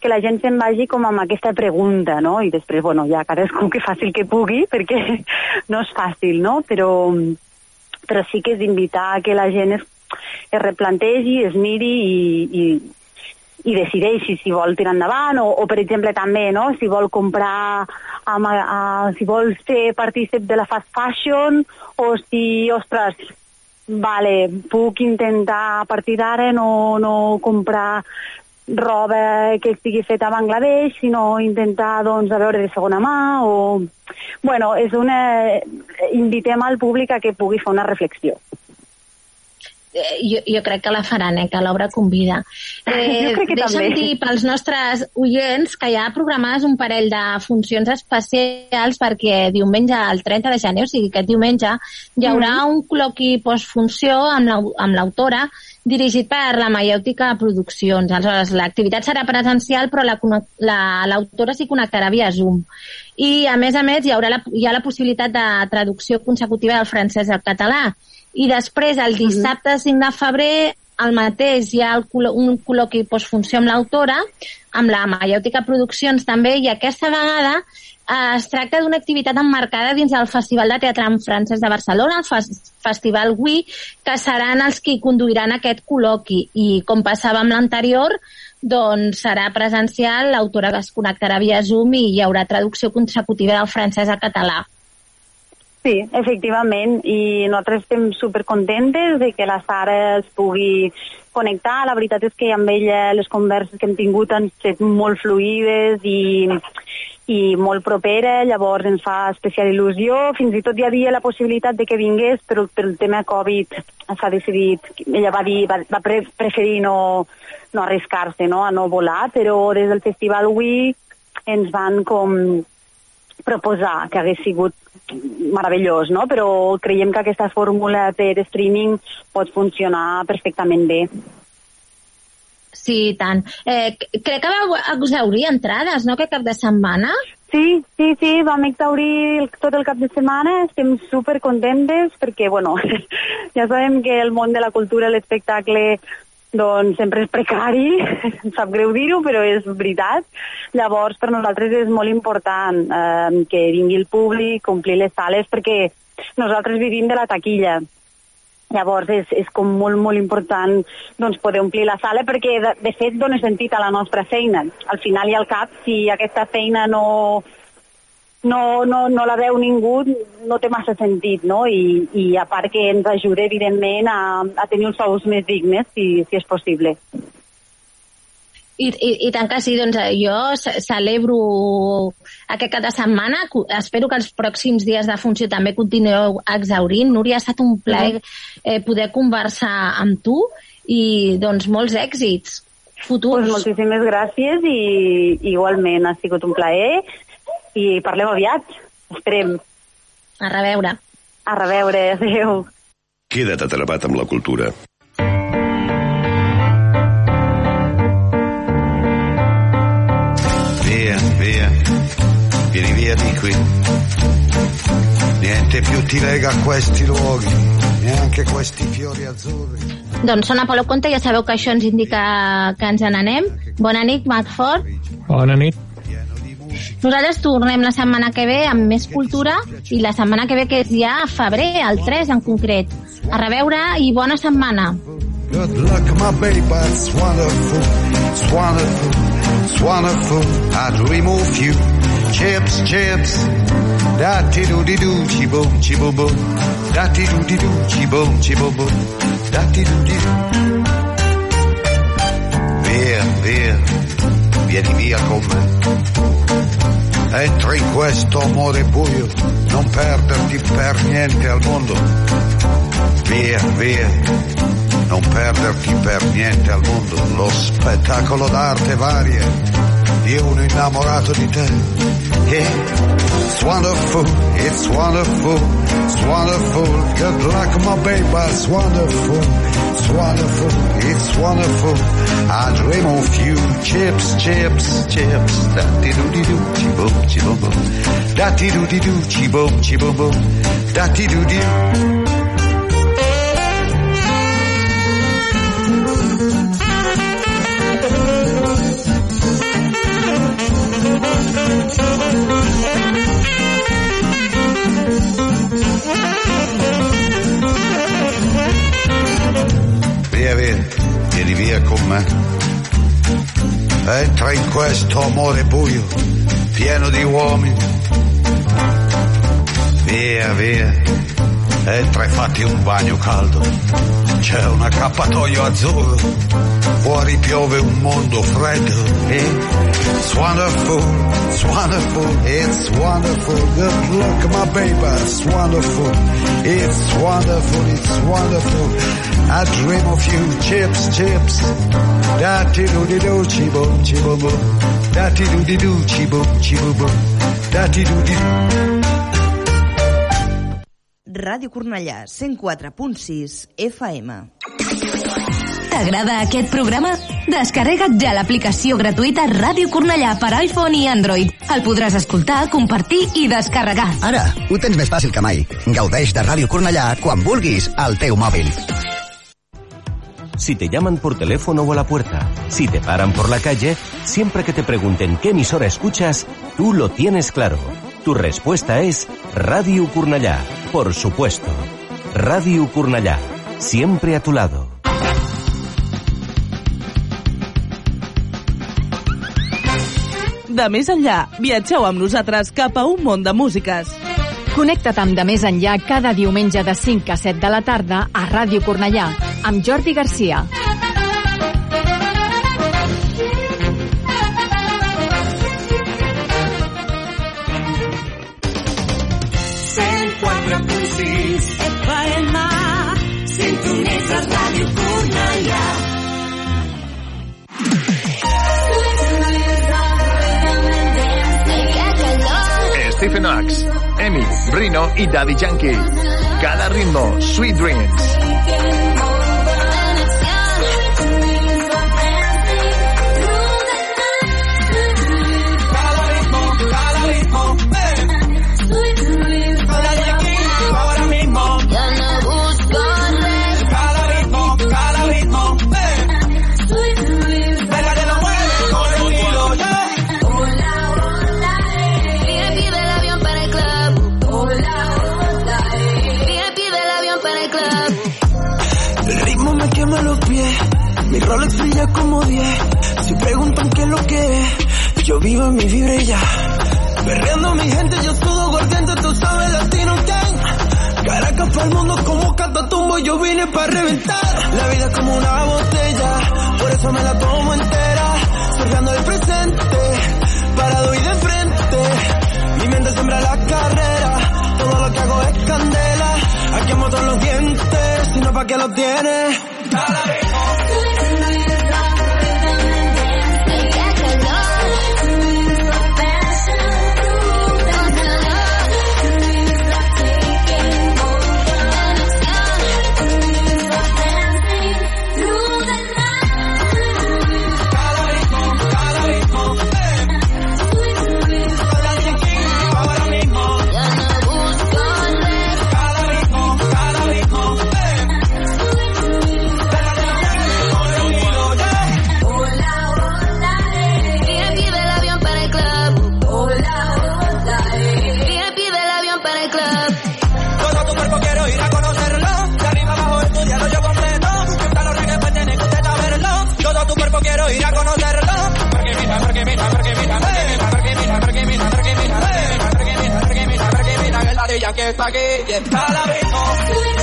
Speaker 10: que la gent se'n vagi com amb aquesta pregunta, no? I després, bueno, ja cadascú que faci el que pugui, perquè no és fàcil, no? Però, però sí que és invitar que la gent es, es replantegi, es miri i, i, i decideixi si vol tirar endavant o, o per exemple també no? si vol comprar amb, a, si vol ser partícip de la fast fashion o si, ostres vale, puc intentar a partir d'ara no, no comprar roba que estigui feta a Bangladesh, sinó intentar doncs, a veure de segona mà o... Bueno, és una... invitem al públic a que pugui fer una reflexió.
Speaker 6: Eh, jo, jo crec que la faran, eh, que l'obra convida. Eh,
Speaker 10: Jo crec que
Speaker 6: deixa'm
Speaker 10: també.
Speaker 6: dir pels nostres oients que hi ha programades un parell de funcions especials perquè diumenge, el 30 de gener, o sigui aquest diumenge, hi haurà
Speaker 10: Mhm.
Speaker 6: un col·loqui postfunció amb l'au- amb l'autora dirigit per la Maièutica Produccions. Aleshores, l'activitat serà presencial, però la conec- la- l'autora s'hi connectarà via Zoom. I, a més a més, hi haurà la, hi ha la possibilitat de traducció consecutiva del francès al català. I després, el dissabte 5 de febrer, el mateix hi ha el, un col·loqui postfunció amb l'autora, amb la Maièutica Produccions també, i aquesta vegada eh, es tracta d'una activitat emmarcada dins del Festival de Teatre en Francès de Barcelona, el Fes Festival WI, que seran els que conduiran aquest col·loqui. I com passava amb l'anterior, doncs serà presencial, l'autora es connectarà via Zoom i hi haurà traducció consecutiva del francès al català.
Speaker 10: Sí, efectivament, i nosaltres estem supercontentes de que la Sara es pugui connectar. La veritat és que amb ella les converses que hem tingut han estat molt fluïdes i, i molt propera, llavors ens fa especial il·lusió. Fins i tot hi havia la possibilitat de que vingués, però pel tema Covid s'ha decidit, ella va dir, va, va pre preferir no, no arriscar-se, no? a no volar, però des del Festival Wii ens van com proposar que hagués sigut meravellós, no? però creiem que aquesta fórmula per streaming pot funcionar perfectament bé.
Speaker 6: Sí, tant. Eh, crec que vau exaurir entrades, no?, aquest cap de setmana.
Speaker 10: Sí, sí, sí, vam exaurir el- tot el cap de setmana, estem super contentes perquè, bueno, ja sabem que el món de la cultura, l'espectacle, doncs sempre és precari, em sap greu dir-ho, però és veritat. Llavors, per nosaltres és molt important eh, que vingui el públic, omplir les sales, perquè nosaltres vivim de la taquilla. Llavors és, és com molt, molt important doncs, poder omplir la sala perquè de, de fet dona sentit a la nostra feina. Al final i al cap, si aquesta feina no, no, no, no la veu ningú, no té massa sentit, no? I, i a part que ens ajuda, evidentment, a, a tenir uns sous més dignes, si, si és possible.
Speaker 6: I, i, I tant que sí, doncs eh, jo ce- celebro aquest cap de setmana. Espero que els pròxims dies de funció també continueu exaurint. Núria, ha estat un plaer eh, poder conversar amb tu i doncs molts èxits futurs.
Speaker 10: Pues moltíssimes gràcies i igualment ha sigut un plaer i parlem aviat. Esperem.
Speaker 6: A reveure.
Speaker 10: A reveure, adéu.
Speaker 11: Queda't atrapat amb la cultura.
Speaker 12: Via, via, vieni via di qui. Niente più ti lega a questi luoghi, neanche questi fiori azzurri.
Speaker 6: Doncs sona Polo Conte, ja sabeu que això ens indica que ens n'anem. Bona nit, Macfort.
Speaker 7: Bona nit.
Speaker 6: Nosaltres tornem la setmana que ve amb més cultura i la setmana que ve que és ja a febrer, el 3 en concret. A reveure i bona setmana.
Speaker 12: Good luck, my baby, it's wonderful, it's wonderful, it's wonderful. I dream of you. Chips, chips. Da ti do di do, chi boom, chi boom boom. Da ti do di do, chi boom, chi boom boom. Da ti do di do. Vieni via con me. Entra in questo amore buio, non perderti per niente al mondo. Via, via, non perderti per niente al mondo. Lo spettacolo d'arte varia di uno innamorato di te. It's wonderful, it's wonderful, it's wonderful. Good luck, my baby, it's wonderful, it's wonderful, it's wonderful. I dream of you, chips, chips, chips. Da di do di do, chi boom, chi boom boom. Da di do di do, chi boom, chi boom boom. Da di do di. Via con me. Entra in questo amore buio, pieno di uomini. Via, via, entra e fatti un bagno caldo. C'è un accappatoio azzurro, fuori piove un mondo freddo. E it's wonderful, it's wonderful, it's wonderful. Good luck, my baby, it's wonderful. It's wonderful, it's wonderful. I dream of you, chips, chips. Da ti do di do, chi boom boom. Da ti do di do, chi boom boom. Da ti do di.
Speaker 13: Ràdio Cornellà, 104.6 FM.
Speaker 14: T'agrada aquest programa? Descarrega't ja l'aplicació gratuïta Ràdio Cornellà per iPhone i Android. El podràs escoltar, compartir i descarregar.
Speaker 15: Ara, ho tens més fàcil que mai. Gaudeix de Ràdio Cornellà quan vulguis al teu mòbil.
Speaker 16: Si te llaman por teléfono o a la puerta, si te paran por la calle, siempre que te pregunten qué emisora escuchas, tú lo tienes claro. Tu respuesta es Radio Curnallá, por supuesto. Radio Curnallá, siempre a tu lado.
Speaker 17: De més enllà, viatgeu amb nosaltres cap a un món de músiques.
Speaker 18: Connecta't amb De Més Enllà cada diumenge de 5 a 7 de la tarda a Ràdio Cornellà amb Jordi Garcia.
Speaker 5: FM, sintonitza Ràdio
Speaker 19: Stephen Axe, Emi, Rino y Daddy Yankee. Cada ritmo, Sweet Dreams.
Speaker 20: Brilla como 10. Si preguntan qué es lo que es, yo vivo en mi vibra y ya. Perreando mi gente, yo sudo guardiente, tú sabes, latino gang. Caracas para el mundo como catatumbo, yo vine para reventar. La vida es como una botella, por eso me la tomo entera. Surfeando el presente, parado y de frente. Mi mente siembra la carrera, todo lo que hago es candela. Aquí todos los dientes, si no pa' qué lo tienes. Está aquí y está la misma.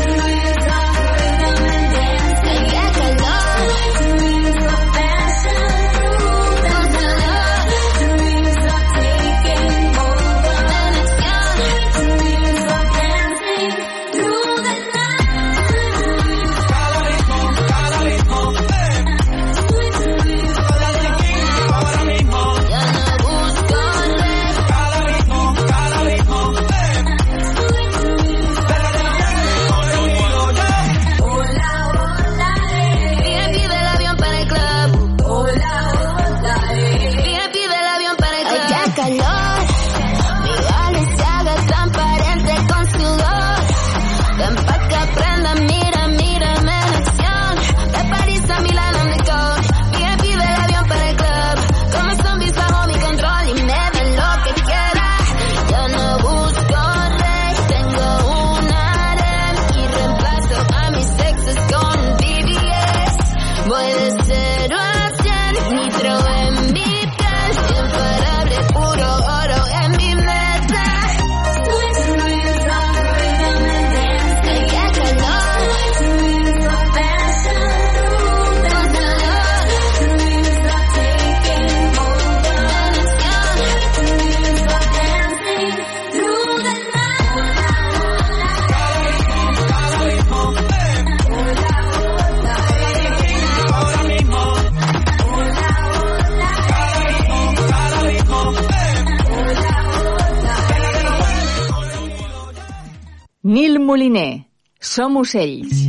Speaker 18: Moliner. Som ocells.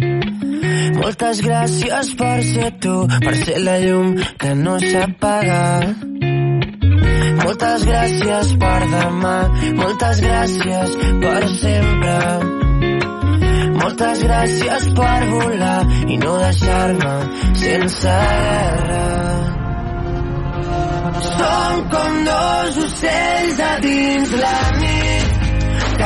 Speaker 20: Moltes gràcies per ser tu, per ser la llum que no s'apaga. Moltes gràcies per demà, moltes gràcies per sempre. Moltes gràcies per volar i no deixar-me sense guerra. Som com dos ocells a dins la nit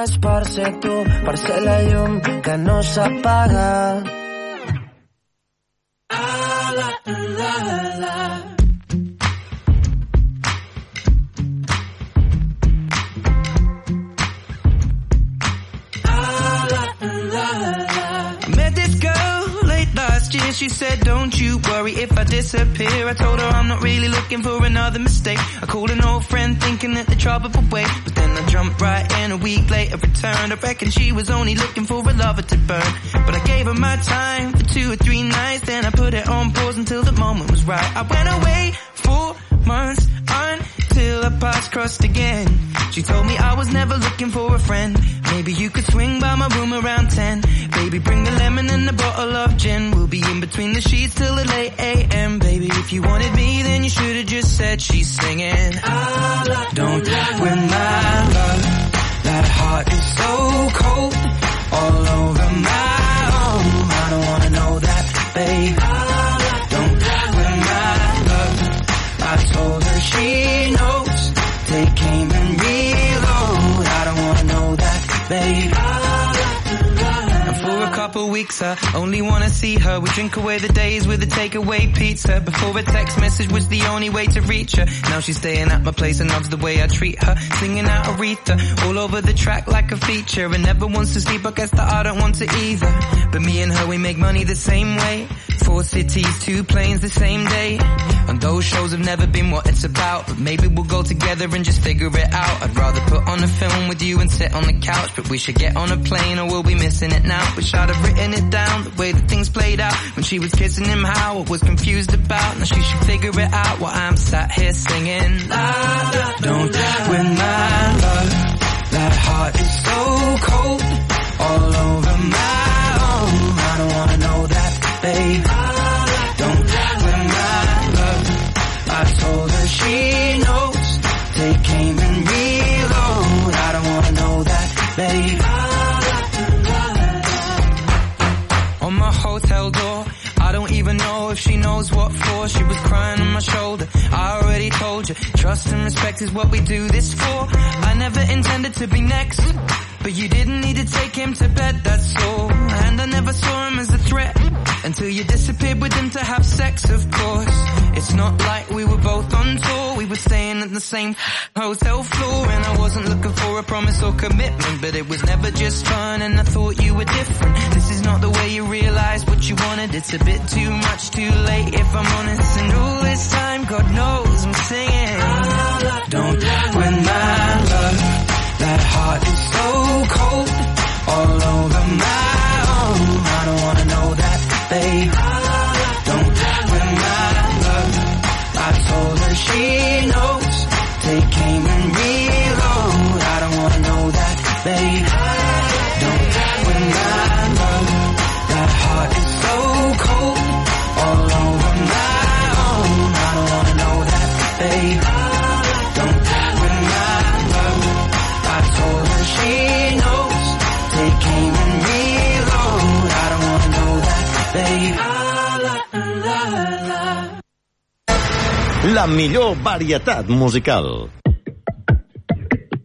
Speaker 20: gràcies per ser tu per ser la llum que no s'apaga
Speaker 21: she said, don't you worry if I disappear. I told her I'm not really looking for another mistake. I called an old friend thinking that the trouble would wait. But then I jumped right in a week later, returned. I reckon she was only looking for a lover to burn. But I gave her my time for two or three nights. Then I put it on pause until the moment was right. I went away for months until our paths crossed again. She told me I was never looking for a friend. Maybe you could swing by my room around 10. Baby, bring the lemon and a bottle of gin. We'll be in between the sheets till the late AM. Baby, if you wanted me, then you should have just said she's singing. Don't win my love. That heart is so cold. All over my home. I don't wanna know that, babe. Don't win my love. I told her she weeks, I only wanna see her. We drink away the days with a takeaway pizza. Before a text message was the only way to reach her. Now she's staying at my place and loves the way I treat her. Singing out Aretha all over the track like a feature. And never wants to sleep, I guess that I don't want to either. But me and her, we make money the same way. Four cities, two planes the same day. And those shows have never been what it's about. But maybe we'll go together and just figure it out. I'd rather put on a film with you and sit on the couch. But we should get on a plane or we'll be missing it now. Wish I'd have written it down the way that things played out. When she was kissing him, how I was confused about. Now she should figure it out while I'm sat here singing. La, la, don't win my love. That heart is so cold. All over my home. I don't wanna know that, babe. What for. She was crying on my shoulder. I already told you, trust and respect is what we do this for. I never intended to be next. But you didn't need to take him to bed, that's all. And I never saw him as a threat. Until you disappeared with him to have sex, of course. It's not like we were both on tour. Were at the same hotel floor. And I wasn't looking for a promise or commitment. But it was never just fun and I thought you were different. This is not the way you realize what you wanted. It's a bit too much too late if I'm honest. And all this time, God knows I'm singing. Don't win my love. That heart is so
Speaker 4: La millor varietat musical.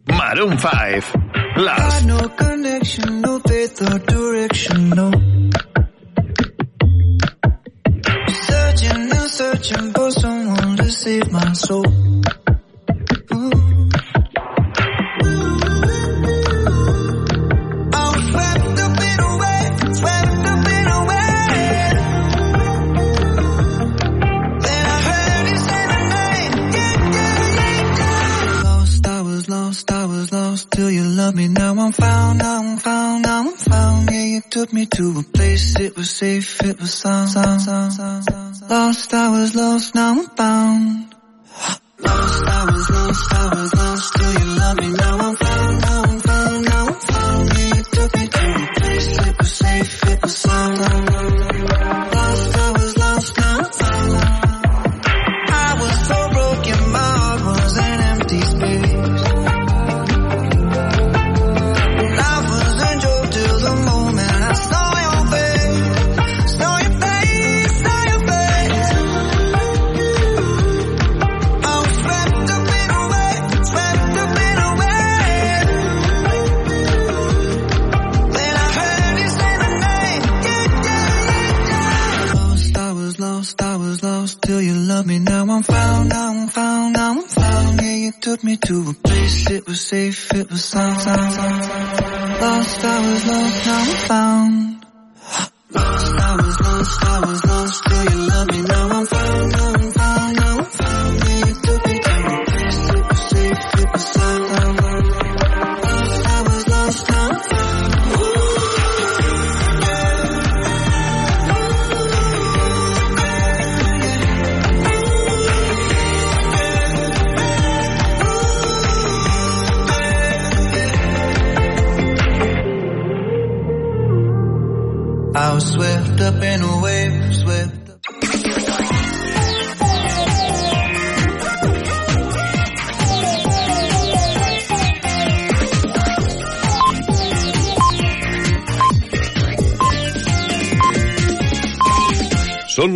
Speaker 19: Maroon 5. Les
Speaker 22: no connection, no faith or direction, no. Searching and searching for someone to save my soul. Ooh. Me. Now I'm found, now I'm found, now I'm found. Yeah, you took me to a place, it was safe, it was sound. Lost, I was lost, now I'm found.